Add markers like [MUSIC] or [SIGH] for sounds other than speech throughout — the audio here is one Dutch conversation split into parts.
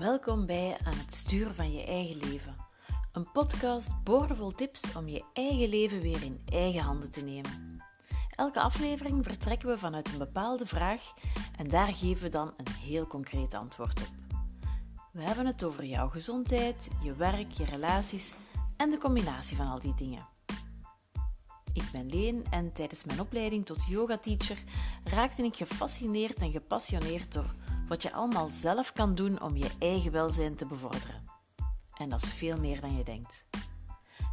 Welkom bij Aan het sturen van je eigen leven. Een podcast boordevol tips om je eigen leven weer in eigen handen te nemen. Elke aflevering vertrekken we vanuit een bepaalde vraag en daar geven we dan een heel concreet antwoord op. We hebben het over jouw gezondheid, je werk, je relaties en de combinatie van al die dingen. Ik ben Leen en tijdens mijn opleiding tot yoga-teacher raakte ik gefascineerd en gepassioneerd door wat je allemaal zelf kan doen om je eigen welzijn te bevorderen. En dat is veel meer dan je denkt.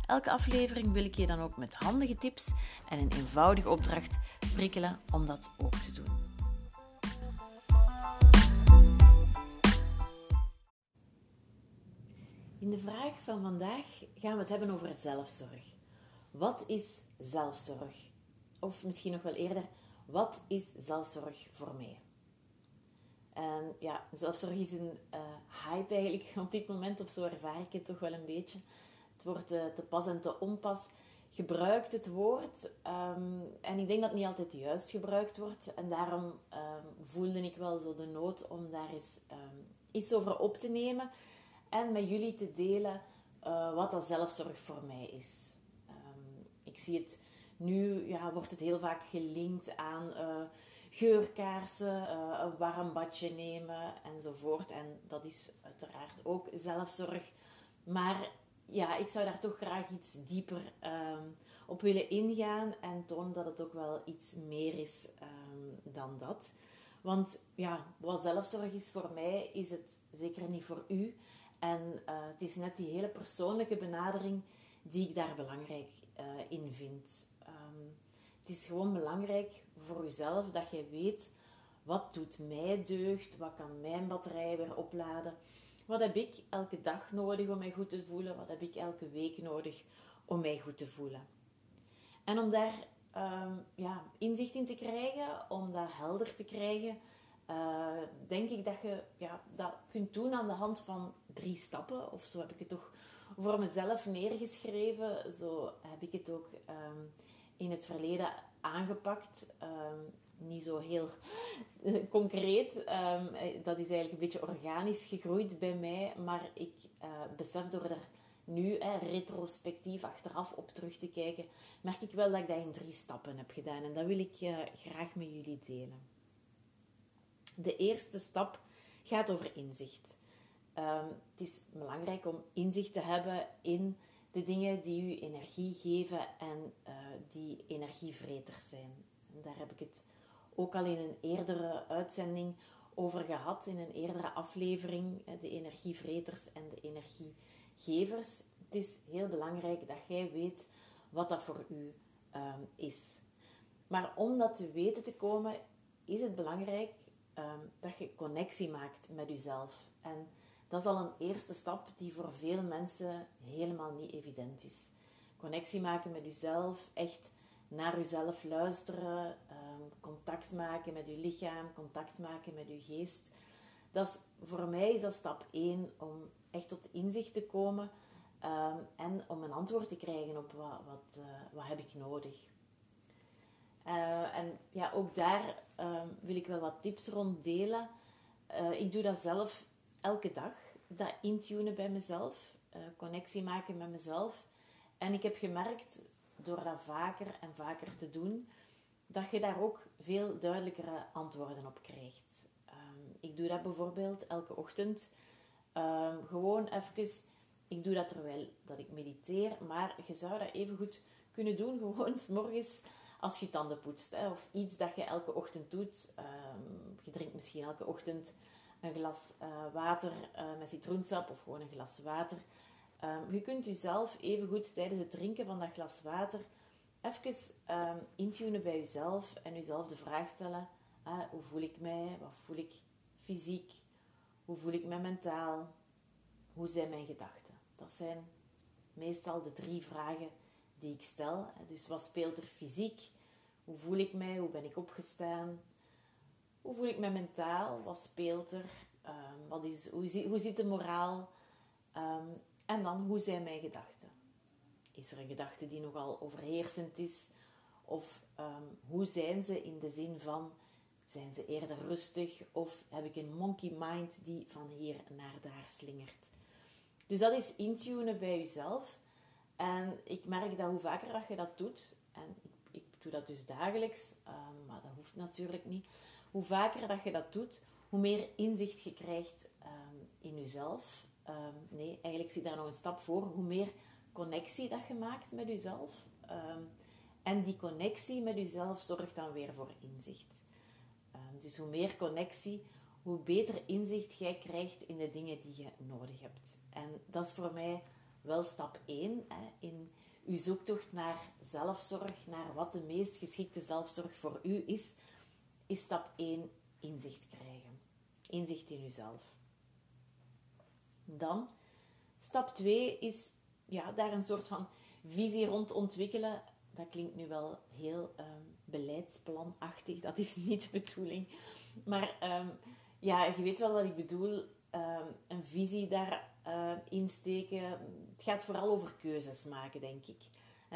Elke aflevering wil ik je dan ook met handige tips en een eenvoudige opdracht prikkelen om dat ook te doen. In de vraag van vandaag gaan we het hebben over zelfzorg. Wat is zelfzorg? Of misschien nog wel eerder, wat is zelfzorg voor mij? En ja, zelfzorg is een uh, hype eigenlijk [LAUGHS] op dit moment, of zo ervaar ik het toch wel een beetje. Het wordt uh, te pas en te onpas gebruikt, het woord. Um, en ik denk dat het niet altijd juist gebruikt wordt. En daarom um, voelde ik wel zo de nood om daar eens um, iets over op te nemen. En met jullie te delen uh, wat dat zelfzorg voor mij is. ik zie het nu, ja, wordt het heel vaak gelinkt aan geurkaarsen, uh, een warm badje nemen enzovoort. En dat is uiteraard ook zelfzorg. Maar ja, ik zou daar toch graag iets dieper um, op willen ingaan en tonen dat het ook wel iets meer is um, dan dat. Want ja, wat zelfzorg is voor mij, is het zeker niet voor u. En uh, het is net die hele persoonlijke benadering die ik daar belangrijk uh, in vind. Um, het is gewoon belangrijk voor jezelf dat je weet wat doet mij deugd, wat kan mijn batterij weer opladen. Wat heb ik elke dag nodig om mij goed te voelen? Wat heb ik elke week nodig om mij goed te voelen? En om daar um, ja, inzicht in te krijgen, om dat helder te krijgen, uh, denk ik dat je ja, dat kunt doen aan de hand van drie stappen. Of zo heb ik het toch voor mezelf neergeschreven. Zo heb ik het ook um, in het verleden aangepakt. Um, niet zo heel [LAUGHS] concreet. Um, dat is eigenlijk een beetje organisch gegroeid bij mij. Maar ik uh, besef door er nu eh, retrospectief achteraf op terug te kijken, merk ik wel dat ik dat in drie stappen heb gedaan. En dat wil ik uh, graag met jullie delen. De eerste stap gaat over inzicht. Um, het is belangrijk om inzicht te hebben in de dingen die u energie geven en uh, die energievreters zijn. Daar heb ik het ook al in een eerdere uitzending over gehad, in een eerdere aflevering, de energievreters en de energiegevers. Het is heel belangrijk dat jij weet wat dat voor u um, is. Maar om dat te weten te komen, is het belangrijk um, dat je connectie maakt met jezelf. En dat is al een eerste stap die voor veel mensen helemaal niet evident is. Connectie maken met jezelf, echt naar jezelf luisteren, um, contact maken met je lichaam, contact maken met je geest. Dat is, voor mij is dat stap 1 om echt tot inzicht te komen um, en om een antwoord te krijgen op wat, wat, uh, wat heb ik nodig. Uh, en ja, ook daar um, wil ik wel wat tips rond delen. Uh, ik doe dat zelf elke dag dat intunen bij mezelf, uh, connectie maken met mezelf. En ik heb gemerkt, door dat vaker en vaker te doen, dat je daar ook veel duidelijkere antwoorden op krijgt. Um, ik doe dat bijvoorbeeld elke ochtend. Um, gewoon even, ik doe dat terwijl dat ik mediteer, maar je zou dat even goed kunnen doen, gewoon s morgens als je tanden poetst. Hè, of iets dat je elke ochtend doet. Um, je drinkt misschien elke ochtend een glas uh, water uh, met citroensap of gewoon een glas water. Um, je kunt jezelf even goed tijdens het drinken van dat glas water even um, intunen bij jezelf en jezelf de vraag stellen: uh, hoe voel ik mij? Wat voel ik fysiek? Hoe voel ik me mentaal? Hoe zijn mijn gedachten? Dat zijn meestal de drie vragen die ik stel. Dus wat speelt er fysiek? Hoe voel ik mij? Hoe ben ik opgestaan? Hoe voel ik me mentaal? Wat speelt er? Um, wat is, hoe, hoe zit de moraal? Um, en dan, hoe zijn mijn gedachten? Is er een gedachte die nogal overheersend is? Of um, hoe zijn ze in de zin van, zijn ze eerder rustig? Of heb ik een monkey mind die van hier naar daar slingert? Dus dat is intunen bij jezelf. En ik merk dat hoe vaker dat je dat doet, en ik, ik doe dat dus dagelijks, ehm, maar dat hoeft natuurlijk niet. Hoe vaker dat je dat doet, hoe meer inzicht je krijgt um, in jezelf. Um, nee, eigenlijk zie daar nog een stap voor. Hoe meer connectie dat je maakt met jezelf. en die connectie met jezelf zorgt dan weer voor inzicht. dus hoe meer connectie, hoe beter inzicht jij krijgt in de dingen die je nodig hebt. En dat is voor mij wel stap 1 hè, in uw zoektocht naar zelfzorg, naar wat de meest geschikte zelfzorg voor u is, is stap 1 inzicht krijgen. Inzicht in uzelf. Dan, stap 2 is ja, daar een soort van visie rond ontwikkelen. Dat klinkt nu wel heel um, beleidsplanachtig, dat is niet de bedoeling. Maar um, ja, je weet wel wat ik bedoel. Um, een visie daar uh, insteken. Het gaat vooral over keuzes maken, denk ik.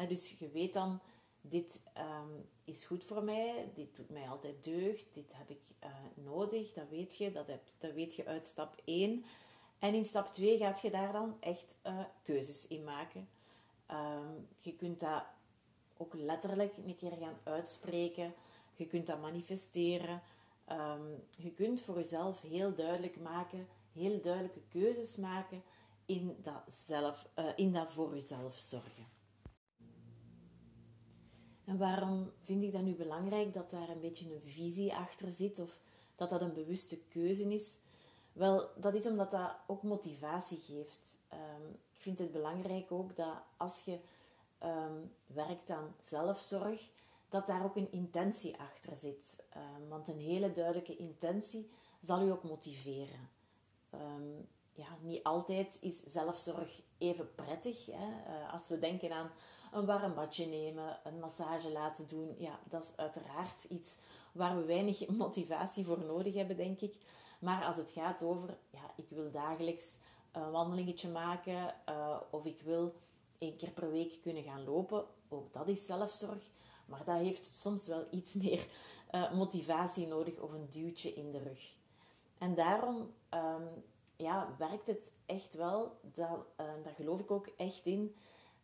dus je weet dan, dit um, is goed voor mij, dit doet mij altijd deugd, dit heb ik uh, nodig, dat weet je, dat, heb, dat weet je uit stap 1. En in stap 2 gaat je daar dan echt uh, keuzes in maken. Um, je kunt dat ook letterlijk een keer gaan uitspreken. Je kunt dat manifesteren. Um, je kunt voor jezelf heel duidelijk maken heel duidelijke keuzes maken in dat, zelf, uh, in dat voor jezelf zorgen. Waarom vind ik dat nu belangrijk dat daar een beetje een visie achter zit of dat dat een bewuste keuze is? Wel, dat is omdat dat ook motivatie geeft. Um, ik vind het belangrijk ook dat als je um, werkt aan zelfzorg, dat daar ook een intentie achter zit. Um, want een hele duidelijke intentie zal u ook motiveren. Ja, niet altijd is zelfzorg even prettig. Hè? Uh, als we denken aan een warm badje nemen, een massage laten doen, ja, dat is uiteraard iets waar we weinig [LAUGHS] motivatie voor nodig hebben, denk ik. Maar als het gaat over, ja, ik wil dagelijks een wandelingetje maken uh, of ik wil één keer per week kunnen gaan lopen, ook dat is zelfzorg. Maar dat heeft soms wel iets meer uh, motivatie nodig of een duwtje in de rug. En daarom um, ja, werkt het echt wel, dat, uh, daar geloof ik ook echt in,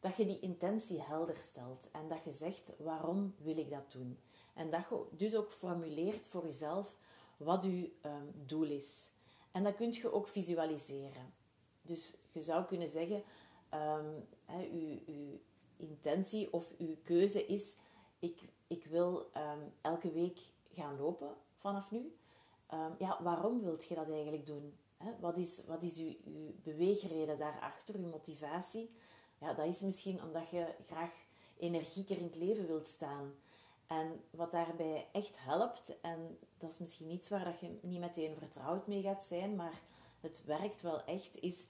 dat je die intentie helder stelt. En dat je zegt, waarom wil ik dat doen? En dat je dus ook formuleert voor jezelf wat je um, doel is. En dat kun je ook visualiseren. Dus je zou kunnen zeggen, um, uw, uw intentie of uw keuze is, ik, ik wil um, elke week gaan lopen vanaf nu. Um, ja, waarom wilt je dat eigenlijk doen? Wat is, wat is uw, uw beweegreden daarachter, uw motivatie? Ja, dat is misschien omdat je graag energieker in het leven wilt staan. En wat daarbij echt helpt, en dat is misschien iets waar dat je niet meteen vertrouwd mee gaat zijn, maar het werkt wel echt, is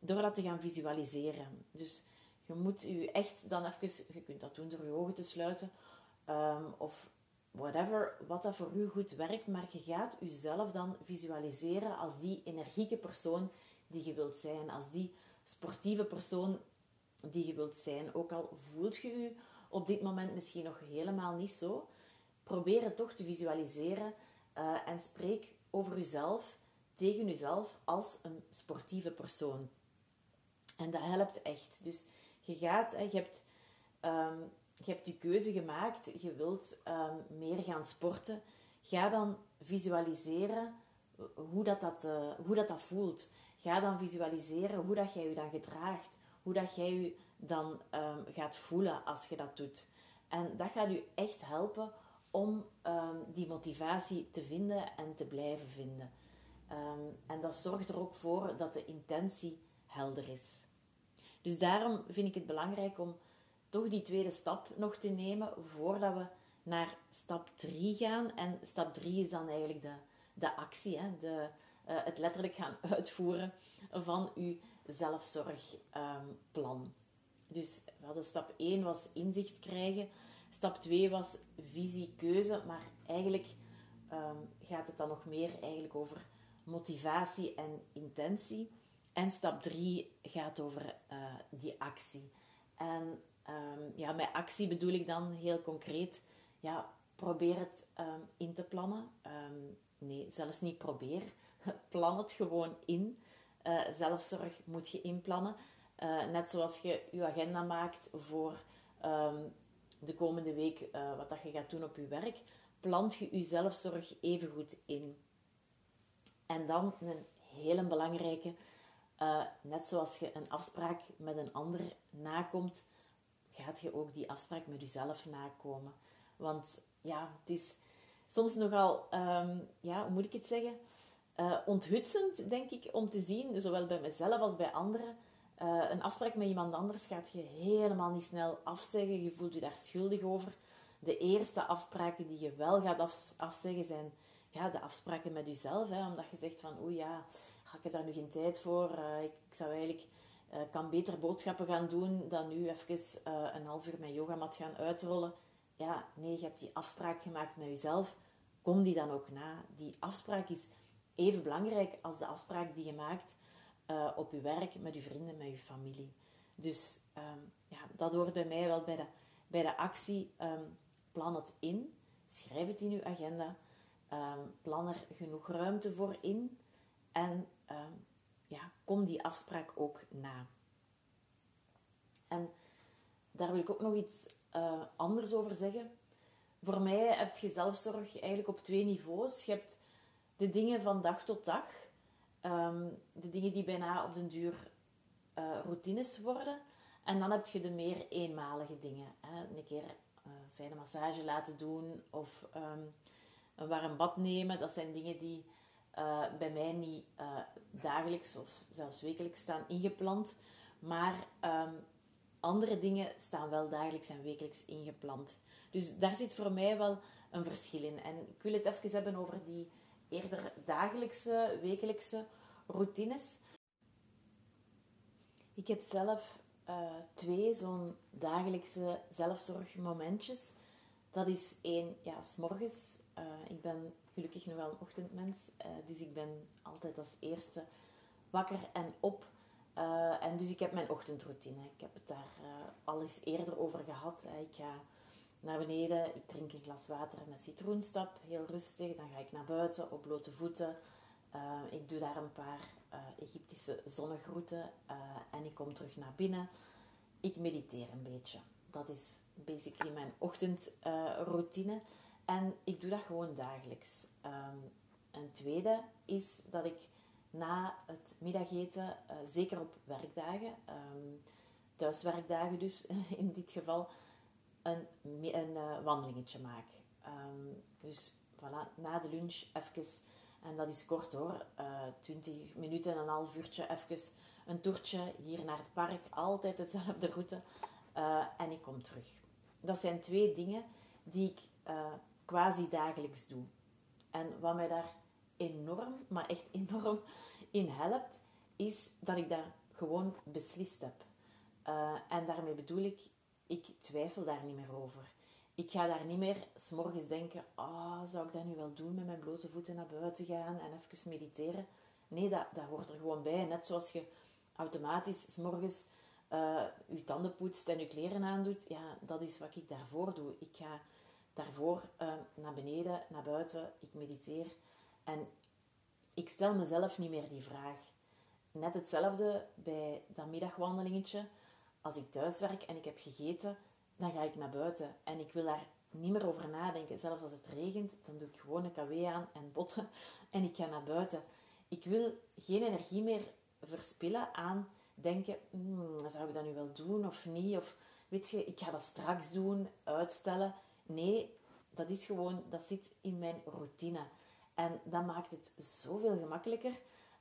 door dat te gaan visualiseren. Dus je moet je echt dan even, je kunt dat doen door je ogen te sluiten, um, of whatever, wat dat voor u goed werkt, maar je gaat jezelf dan visualiseren als die energieke persoon die je wilt zijn, als die sportieve persoon die je wilt zijn. Ook al voelt je je op dit moment misschien nog helemaal niet zo, probeer het toch te visualiseren uh, en spreek over jezelf, tegen jezelf als een sportieve persoon. En dat helpt echt. Dus je gaat, je hebt um, je hebt je keuze gemaakt, je wilt um, meer gaan sporten. Ga dan visualiseren hoe dat, dat, uh, hoe dat, dat voelt. Ga dan visualiseren hoe dat jij je dan gedraagt. Hoe dat jij je dan um, gaat voelen als je dat doet. En dat gaat u echt helpen om um, die motivatie te vinden en te blijven vinden. en dat zorgt er ook voor dat de intentie helder is. Dus daarom vind ik het belangrijk om toch die tweede stap nog te nemen voordat we naar stap 3 gaan. En stap 3 is dan eigenlijk de, de actie, hè? De, uh, het letterlijk gaan [LAUGHS] uitvoeren van uw zelfzorgplan. Dus we hadden stap 1 was inzicht krijgen. Stap 2 was visie, keuze. Maar eigenlijk um, gaat het dan nog meer eigenlijk over motivatie en intentie. En stap 3 gaat over uh, die actie. En Um, ja, met actie bedoel ik dan heel concreet, ja, probeer het ehm, in te plannen. Ehm, nee, zelfs niet probeer. [LAUGHS] Plan het gewoon in. Uh, zelfzorg moet je inplannen. Uh, net zoals je je agenda maakt voor ehm, de komende week, uh, wat dat je gaat doen op je werk, plant je je zelfzorg even goed in. En dan een hele belangrijke, net zoals je een afspraak met een ander nakomt, gaat je ook die afspraak met jezelf nakomen. Want ja, het is soms nogal, um, ja, hoe moet ik het zeggen? Uh, onthutsend, denk ik, om te zien, zowel bij mezelf als bij anderen. Uh, een afspraak met iemand anders gaat je helemaal niet snel afzeggen. Je voelt je daar schuldig over. De eerste afspraken die je wel gaat af, afzeggen zijn ja, de afspraken met jezelf. Hè, omdat je zegt van, oeh ja, ik heb daar nu geen tijd voor. Uh, ik, ik, zou eigenlijk, kan beter boodschappen gaan doen dan nu even een half uur mijn yogamat gaan uitrollen ja, nee, je hebt die afspraak gemaakt met jezelf. Kom die dan ook na. Die afspraak is even belangrijk als de afspraak die je maakt uh, op je werk, met je vrienden, met je familie. Dus um, ja, dat hoort bij mij wel bij de, bij de actie. Um, plan het in. Schrijf het in je agenda. Um, plan er genoeg ruimte voor in. En ja, kom die afspraak ook na. En daar wil ik ook nog iets uh, anders over zeggen. Voor mij heb je zelfzorg eigenlijk op twee niveaus. Je hebt de dingen van dag tot dag. Um, de dingen die bijna op den duur uh, routines worden. En dan heb je de meer eenmalige dingen. Hè. Een keer uh, fijne massage laten doen of um, een warm bad nemen. Dat zijn dingen die uh, bij mij niet dagelijks of zelfs wekelijks staan ingepland. Maar um, andere dingen staan wel dagelijks en wekelijks ingepland. Dus daar zit voor mij wel een verschil in. En ik wil het even hebben over die eerder dagelijkse, wekelijkse routines. Ik heb zelf uh, twee zo'n dagelijkse zelfzorgmomentjes. Dat is één, ja, s'morgens. Uh, ik ben gelukkig nog wel een ochtendmens, uh, dus ik ben altijd als eerste wakker en op en dus ik heb mijn ochtendroutine. Ik heb het daar al eens eerder over gehad. Ik ga naar beneden, ik drink een glas water met citroenstap, heel rustig. Dan ga ik naar buiten op blote voeten. Uh, ik doe daar een paar Egyptische zonnegroeten en ik kom terug naar binnen. Ik mediteer een beetje. Dat is basically mijn ochtendroutine. en ik doe dat gewoon dagelijks. Um, een tweede is dat ik na het middageten, zeker op werkdagen, um, thuiswerkdagen dus [LAUGHS] in dit geval, een, een uh, wandelingetje maak. Um, dus voilà, na de lunch even, en dat is kort hoor, uh, eh, 20 minuten, een half uurtje, even een toertje hier naar het park, altijd dezelfde route, en ik kom terug. Dat zijn twee dingen die ik quasi dagelijks doe. En wat mij daar enorm, maar echt [LAUGHS] enorm in helpt, is dat ik dat gewoon beslist heb. En daarmee bedoel ik, ik twijfel daar niet meer over. Ik ga daar niet meer s'morgens denken, ah, zou ik dat nu wel doen met mijn blote voeten naar buiten gaan en even mediteren? Nee, dat, dat hoort er gewoon bij. Net zoals je automatisch s'morgens uh, je tanden poetst en je kleren aandoet, ja, dat is wat ik daarvoor doe. Ik ga daarvoor uh, naar beneden, naar buiten, ik mediteer. En ik stel mezelf niet meer die vraag. Net hetzelfde bij dat middagwandelingetje. Als ik thuis werk en ik heb gegeten, dan ga ik naar buiten. En ik wil daar niet meer over nadenken. Zelfs als het regent, dan doe ik gewoon een kw aan en botten [LAUGHS] en ik ga naar buiten. Ik wil geen energie meer verspillen aan denken, hmm, zou ik dat nu wel doen of niet? Of weet je, ik ga dat straks doen, uitstellen. Nee, dat is gewoon, dat zit in mijn routine. En dat maakt het zoveel gemakkelijker.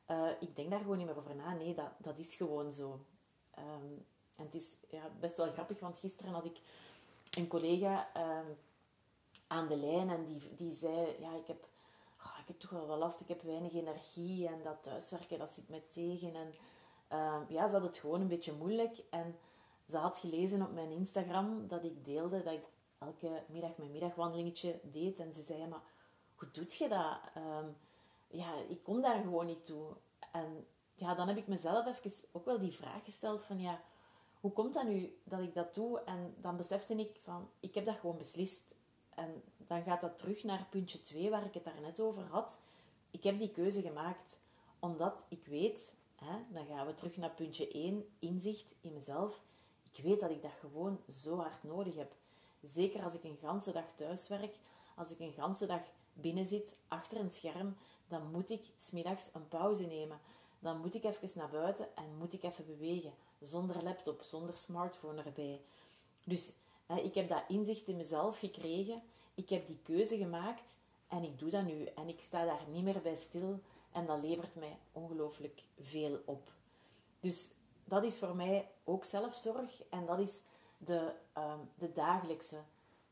Uh, ik denk daar gewoon niet meer over na. Nee, dat, dat is gewoon zo. Um, en het is ja, best wel grappig, want gisteren had ik een collega um, aan de lijn en die, die zei: Ja, ik heb, oh, ik heb toch wel wat last, ik heb weinig energie en dat thuiswerken dat zit mij tegen. En uh, ja, ze had het gewoon een beetje moeilijk. En ze had gelezen op mijn Instagram dat ik deelde dat ik elke middag mijn middagwandelingetje deed. En ze zei: maar hoe doet je dat? Um, ja, ik kom daar gewoon niet toe. En ja, dan heb ik mezelf even ook wel die vraag gesteld van ja, hoe komt dat nu dat ik dat doe? En dan besefte ik van, ik heb dat gewoon beslist. En dan gaat dat terug naar puntje 2, waar ik het daarnet over had. Ik heb die keuze gemaakt omdat ik weet, hè, dan gaan we terug naar puntje 1, inzicht in mezelf. Ik weet dat ik dat gewoon zo hard nodig heb. Zeker als ik een ganse dag thuis werk, als ik een ganse dag binnen zit, achter een scherm, dan moet ik smiddags een pauze nemen. Dan moet ik even naar buiten en moet ik even bewegen. Zonder laptop, zonder smartphone erbij. Dus hè, ik heb dat inzicht in mezelf gekregen. Ik heb die keuze gemaakt en ik doe dat nu. En ik sta daar niet meer bij stil. En dat levert mij ongelooflijk veel op. Dus dat is voor mij ook zelfzorg. En dat is de, um, de dagelijkse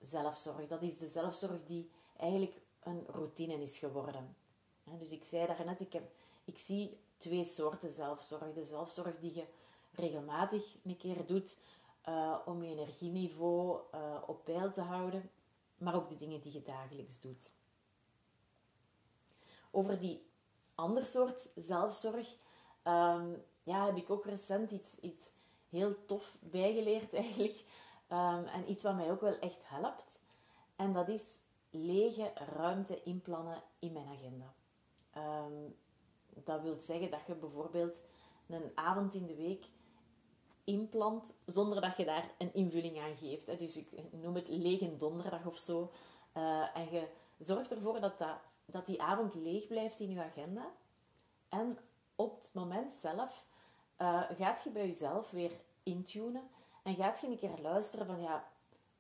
zelfzorg. Dat is de zelfzorg die eigenlijk een routine is geworden. Dus ik zei daarnet, ik, heb, ik zie twee soorten zelfzorg. De zelfzorg die je regelmatig een keer doet uh, om je energieniveau uh, op peil te houden, maar ook de dingen die je dagelijks doet. Over die ander soort zelfzorg um, ja, heb ik ook recent iets, iets heel tof bijgeleerd eigenlijk. Um, en iets wat mij ook wel echt helpt. En dat is lege ruimte inplannen in mijn agenda. Um, dat wil zeggen dat je bijvoorbeeld een avond in de week inplant zonder dat je daar een invulling aan geeft. Dus ik noem het lege donderdag of zo. Uh, en je zorgt ervoor dat, dat, dat die avond leeg blijft in je agenda. En op het moment zelf uh, gaat je bij jezelf weer intunen en gaat je een keer luisteren van ja,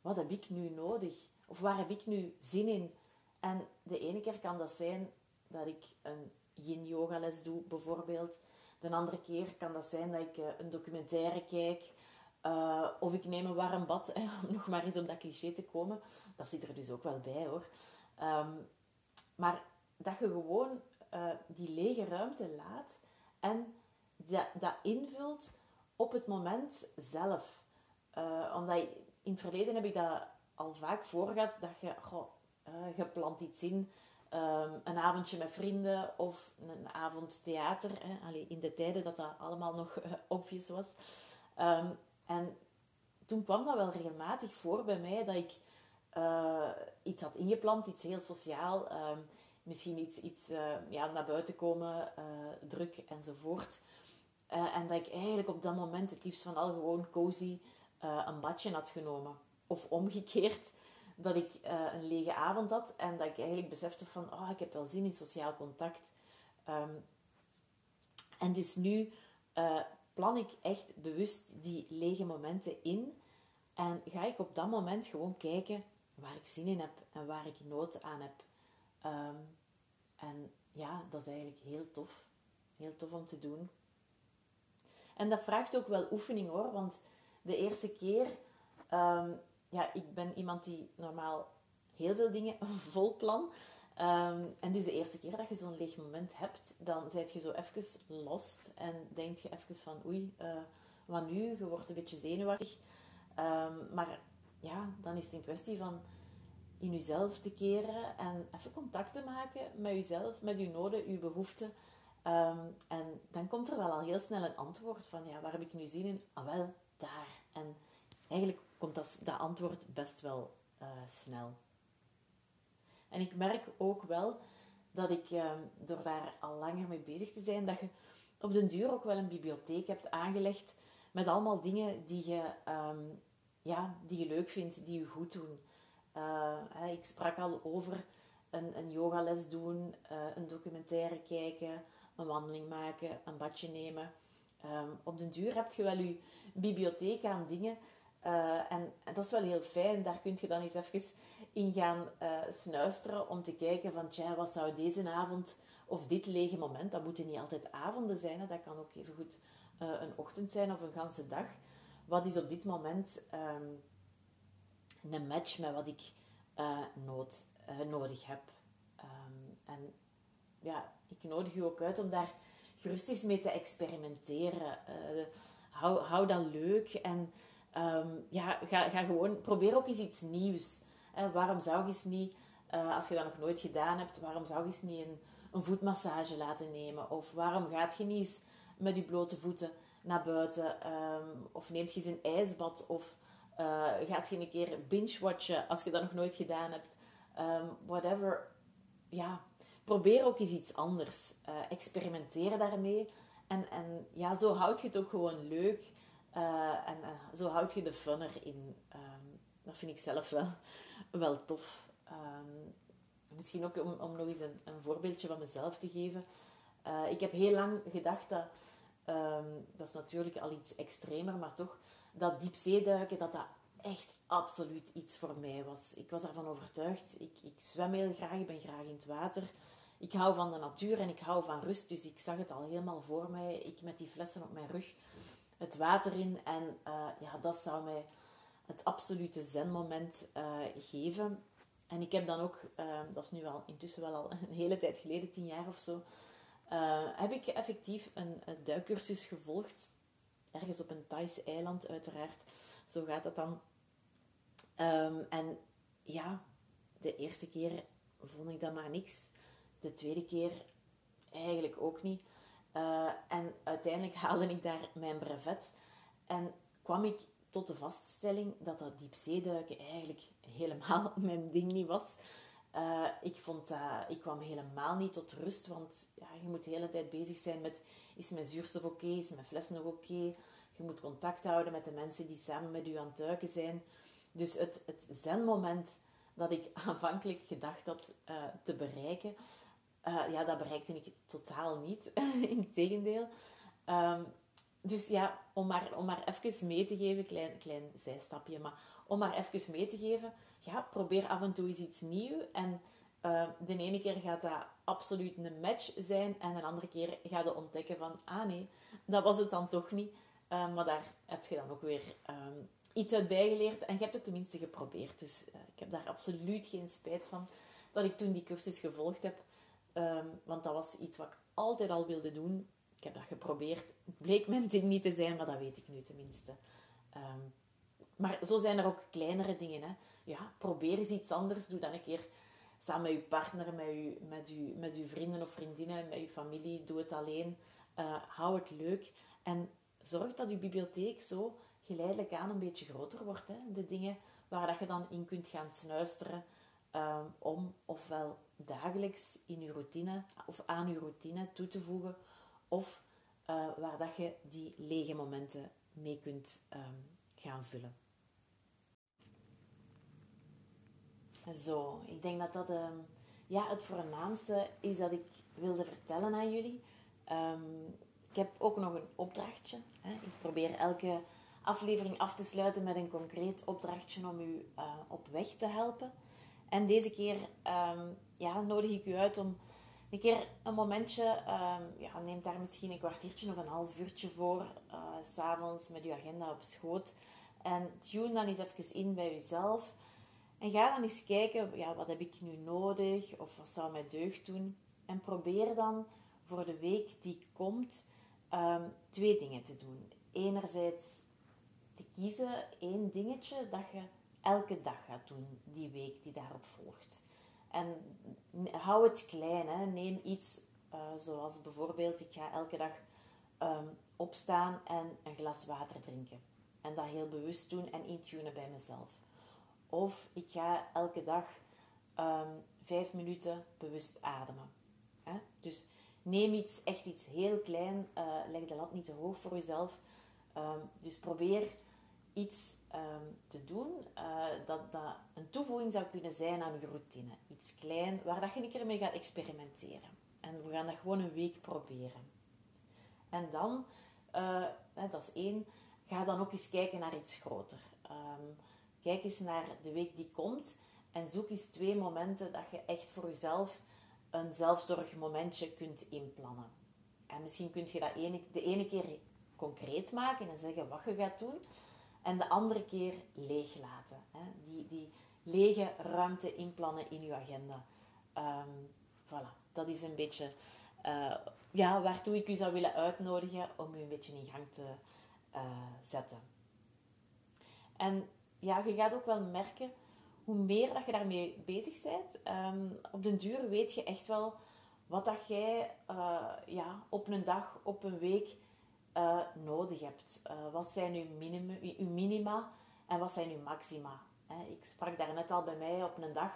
wat heb ik nu nodig? Of waar heb ik nu zin in? En de ene keer kan dat zijn dat ik een yin yoga les doe, bijvoorbeeld. De andere keer kan dat zijn dat ik eh, een documentaire kijk. Uh, of ik neem een warm bad, [LAUGHS] hè, om nog maar eens op dat cliché te komen. Dat zit er dus ook wel bij hoor. Um, maar dat je gewoon uh, die lege ruimte laat en dat, dat invult op het moment zelf. Omdat in het verleden heb ik dat al vaak voor gehad, dat je, goh, je plant iets in, um, een avondje met vrienden of een avond theater. Hè. In de tijden dat dat allemaal nog uh, obvious was. Um, en toen kwam dat wel regelmatig voor bij mij dat ik iets had ingepland, iets heel sociaal. Um, misschien iets, iets ja, naar buiten komen, druk enzovoort. En dat ik eigenlijk op dat moment het liefst van al gewoon cozy een badje had genomen. Of omgekeerd, dat ik uh, een lege avond had en dat ik eigenlijk besefte van, oh, ik heb wel zin in sociaal contact. Um, en dus nu plan ik echt bewust die lege momenten in en ga ik op dat moment gewoon kijken waar ik zin in heb en waar ik nood aan heb. Um, en ja, dat is eigenlijk heel tof. Heel tof om te doen. En dat vraagt ook wel oefening hoor, want de eerste keer, um, ja, ik ben iemand die normaal heel veel dingen [LAUGHS] vol plan. Um, en dus de eerste keer dat je zo'n leeg moment hebt, dan zijt je zo even lost en denk je even van oei, uh, wat nu? Je wordt een beetje zenuwachtig. Um, maar ja, dan is het een kwestie van in jezelf te keren en even contact te maken met jezelf, met je noden, je behoeften. Um, en dan komt er wel al heel snel een antwoord van, ja, waar heb ik nu zin in? Ah, wel, daar. En eigenlijk komt dat, dat antwoord best wel uh, snel. En ik merk ook wel dat ik, um, door daar al langer mee bezig te zijn, dat je op den duur ook wel een bibliotheek hebt aangelegd met allemaal dingen die je, um, ja, die je leuk vindt, die je goed doen. Hè, ik sprak al over een, een yogales doen, uh, een documentaire kijken, een wandeling maken, een badje nemen. Um, op den duur heb je wel je bibliotheek aan dingen. Uh, en, dat is wel heel fijn. Daar kun je dan eens even in gaan uh, snuisteren om te kijken van, tja, wat zou deze avond of dit lege moment, dat moeten niet altijd avonden zijn, hè, dat kan ook even goed uh, een ochtend zijn of een ganse dag. Wat is op dit moment um, een match met wat ik nood, nodig heb? Um, en ja, ik nodig u ook uit om daar gerust eens mee te experimenteren. Hou, hou dat leuk en um, ja, ga, ga gewoon, probeer ook eens iets nieuws. Waarom zou je eens niet, uh, als je dat nog nooit gedaan hebt, waarom zou je niet een, een voetmassage laten nemen? Of waarom gaat je niet eens met je blote voeten naar buiten? Um, of neemt je eens een ijsbad? Of uh, gaat je een keer binge-watchen als je dat nog nooit gedaan hebt? Ehm, whatever. Ja, probeer ook eens iets anders. Uh, experimenteer daarmee. En, en ja, zo houd je het ook gewoon leuk. Uh, en zo houd je de fun erin. Um, dat vind ik zelf wel, wel tof. Um, misschien ook om, om nog eens een, een, voorbeeldje van mezelf te geven. Uh, ik heb heel lang gedacht dat, um, dat is natuurlijk al iets extremer, maar toch, dat diepzeeduiken, dat dat echt absoluut iets voor mij was. Ik was ervan overtuigd. Ik, ik zwem heel graag, ik ben graag in het water. Ik hou van de natuur en ik hou van rust, dus ik zag het al helemaal voor mij. Ik met die flessen op mijn rug, het water in. En uh, ja, dat zou mij het absolute zenmoment uh, geven. En ik heb dan ook, uh, dat is nu al intussen wel al [LAUGHS] een hele tijd geleden, tien jaar of zo, heb ik effectief een, duikcursus gevolgd. Ergens op een Thaise eiland, uiteraard. Zo gaat het dan. Um, en ja, de eerste keer vond ik dat maar niks. De tweede keer eigenlijk ook niet. Uh, en uiteindelijk haalde ik daar mijn brevet. En kwam ik tot de vaststelling dat dat diepzeeduiken eigenlijk helemaal [LAUGHS] mijn ding niet was. Uh, ik, vond dat, ik kwam helemaal niet tot rust, want ja, je moet de hele tijd bezig zijn met is mijn zuurstof oké, is mijn fles nog oké. Je moet contact houden met de mensen die samen met u aan het duiken zijn. Dus het, het zenmoment dat ik [LAUGHS] aanvankelijk gedacht had uh, te bereiken, uh, ja, dat bereikte ik totaal niet. [LAUGHS] Integendeel. Um, dus ja, om maar, om maar even mee te geven, klein, klein zijstapje, maar om maar even mee te geven, ja, probeer af en toe eens iets nieuws. En uh, de ene keer gaat dat absoluut een match zijn en een andere keer ga je ontdekken van, ah nee, dat was het dan toch niet. Uh, maar daar heb je dan ook weer um, iets uit bijgeleerd en je hebt het tenminste geprobeerd. Dus ik heb daar absoluut geen spijt van dat ik toen die cursus gevolgd heb. Um, want dat was iets wat ik altijd al wilde doen. Ik heb dat geprobeerd. Bleek mijn ding niet te zijn, maar dat weet ik nu tenminste. Um, maar zo zijn er ook kleinere dingen. Hè. Ja, probeer eens iets anders. Doe dan een keer samen met je partner, met je, met je, met je vrienden of vriendinnen, met je familie. Doe het alleen. Uh, hou het leuk. En zorg dat je bibliotheek zo geleidelijk aan een beetje groter wordt. Hè. De dingen waar dat je dan in kunt gaan snuisteren. Um, om ofwel dagelijks in je routine of aan je routine toe te voegen, of uh, waar dat je die lege momenten mee kunt um, gaan vullen. Zo, ik denk dat dat um, ja, het voornaamste is dat ik wilde vertellen aan jullie. ik heb ook nog een opdrachtje. Hè. Ik probeer elke aflevering af te sluiten met een concreet opdrachtje om u uh, op weg te helpen. En deze keer um, ja, nodig ik u uit om een keer een momentje, um, ja, neem daar misschien een kwartiertje of een half uurtje voor, uh, s'avonds met uw agenda op schoot. En tune dan eens even in bij uzelf. En ga dan eens kijken, ja, wat heb ik nu nodig? Of wat zou mij deugd doen? En probeer dan voor de week die komt um, twee dingen te doen. Enerzijds te kiezen één dingetje dat je elke dag gaat doen, die week die daarop volgt. En hou het klein. Hè. Neem iets uh, zoals bijvoorbeeld, ik ga elke dag um, opstaan en een glas water drinken. En dat heel bewust doen en intunen bij mezelf. Of ik ga elke dag um, vijf minuten bewust ademen. Hè. Dus neem iets, echt iets heel klein. Uh, leg de lat niet te hoog voor jezelf. Um, dus probeer iets um, te doen uh, dat, dat een toevoeging zou kunnen zijn aan je routine. Iets klein, waar dat je een keer mee gaat experimenteren. En we gaan dat gewoon een week proberen. En dan, uh, dat is één, ga dan ook eens kijken naar iets groter. Um, kijk eens naar de week die komt en zoek eens twee momenten dat je echt voor jezelf een zelfzorgmomentje kunt inplannen. En misschien kun je dat de ene keer concreet maken en zeggen wat je gaat doen. En de andere keer leeg laten. Die, die lege ruimte inplannen in uw agenda. Um, voilà, dat is een beetje uh, ja, waartoe ik u zou willen uitnodigen om u een beetje in gang te uh, zetten. En ja, je gaat ook wel merken, hoe meer dat je daarmee bezig bent, um, op den duur weet je echt wel wat dat jij uh, ja, op een dag, op een week uh, nodig hebt. Uh, wat zijn uw, minimum, uw minima en wat zijn uw maxima? ik sprak daar net al bij mij op een dag.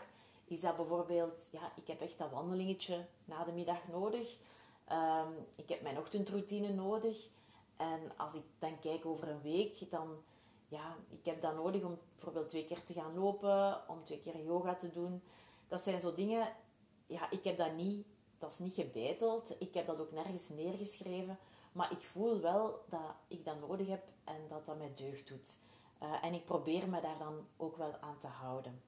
is dat bijvoorbeeld, ja, ik heb echt dat wandelingetje na de middag nodig. Ehm, ik heb mijn ochtendroutine nodig. En als ik dan kijk over een week, dan ja, ik heb dat nodig om bijvoorbeeld twee keer te gaan lopen, om twee keer yoga te doen. Dat zijn zo dingen, ja, ik heb dat niet, dat is niet gebeiteld. Ik heb dat ook nergens neergeschreven. Maar ik voel wel dat ik dat nodig heb en dat dat mij deugd doet. Uh, en ik probeer me daar dan ook wel aan te houden.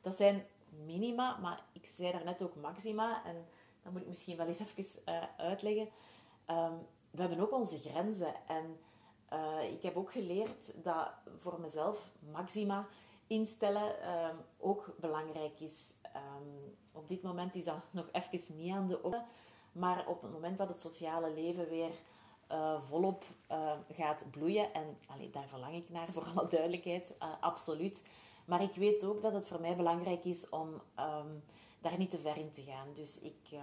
Dat zijn minima, maar ik zei daarnet ook maxima. En dat moet ik misschien wel eens even uh, uitleggen. Um, we hebben ook onze grenzen. En uh, ik heb ook geleerd dat voor mezelf maxima instellen um, ook belangrijk is. Um, op dit moment is dat nog even niet aan de orde. Maar op het moment dat het sociale leven weer uh, volop uh, gaat bloeien, en daar verlang ik naar [LAUGHS] voor alle duidelijkheid, uh, absoluut. Maar ik weet ook dat het voor mij belangrijk is om um, daar niet te ver in te gaan. Dus ik,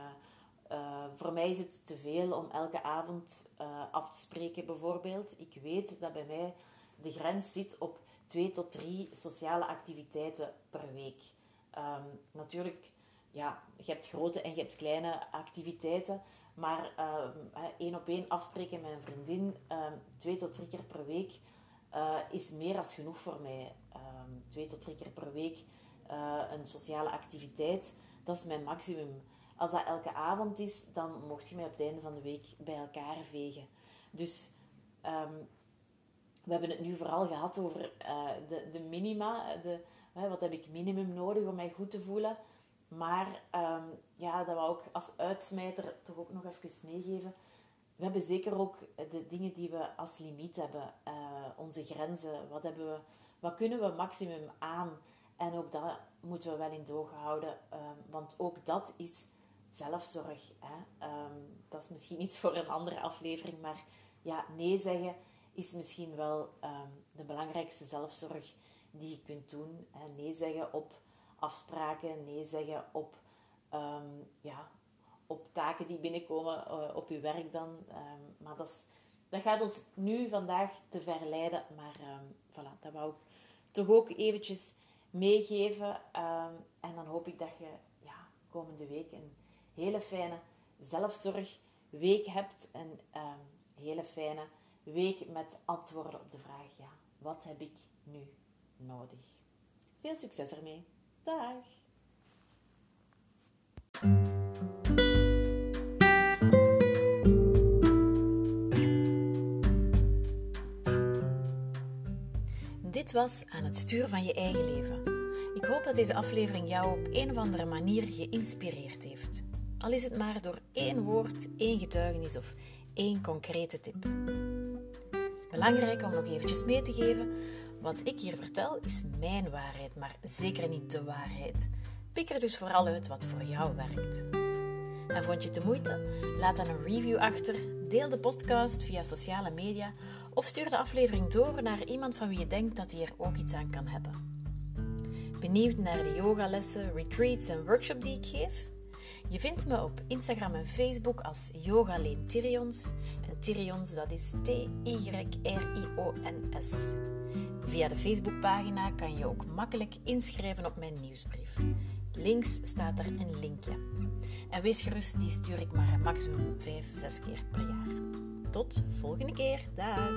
voor mij is het te veel om elke avond af te spreken, bijvoorbeeld. Ik weet dat bij mij de grens zit op twee tot drie sociale activiteiten per week. Um, natuurlijk ja, je hebt grote en je hebt kleine activiteiten. Maar uh, één op één afspreken met een vriendin, uh, twee tot drie keer per week, uh, is meer dan genoeg voor mij. Um, twee tot drie keer per week uh, een sociale activiteit, dat is mijn maximum. Als dat elke avond is, dan mocht je mij op het einde van de week bij elkaar vegen. Dus we hebben het nu vooral gehad over de, de minima. De, wat heb ik minimum nodig om mij goed te voelen? Maar um, ja, dat wou ik als uitsmijter toch ook nog even meegeven. We hebben zeker ook de dingen die we als limiet hebben. Uh, onze grenzen. Wat, hebben we, wat kunnen we maximum aan? En ook dat moeten we wel in doog houden. Um, want ook dat is zelfzorg. Hè? Um, dat is misschien iets voor een andere aflevering. Maar ja, nee zeggen is misschien wel de belangrijkste zelfzorg die je kunt doen. Hè? Nee zeggen op afspraken, nee zeggen op, um, ja, op taken die binnenkomen uh, op je werk dan. Um, maar dat, is, dat gaat ons nu vandaag te ver leiden. Maar um, voilà, dat wou ik toch ook eventjes meegeven. en dan hoop ik dat je ja, komende week een hele fijne zelfzorgweek hebt. Een hele fijne week met antwoorden op de vraag, ja, wat heb ik nu nodig? Veel succes ermee! Dag! Dit was aan het stuur van je eigen leven. Ik hoop dat deze aflevering jou op een of andere manier geïnspireerd heeft. Al is het maar door één woord, één getuigenis of één concrete tip. Belangrijk om nog eventjes mee te geven wat ik hier vertel is mijn waarheid, maar zeker niet de waarheid. Pik er dus vooral uit wat voor jou werkt. En vond je het de moeite? Laat dan een review achter, deel de podcast via sociale media of stuur de aflevering door naar iemand van wie je denkt dat hij er ook iets aan kan hebben. Benieuwd naar de yogalessen, retreats en workshops die ik geef? Je vindt me op Instagram en Facebook als Yoga Leen Tyrions. En Tyrions, dat is T-Y-R-I-O-N-S. Via de Facebookpagina kan je ook makkelijk inschrijven op mijn nieuwsbrief. Links staat er een linkje. En wees gerust, die stuur ik maar maximum 5, 6 keer per jaar. Tot volgende keer. Dag!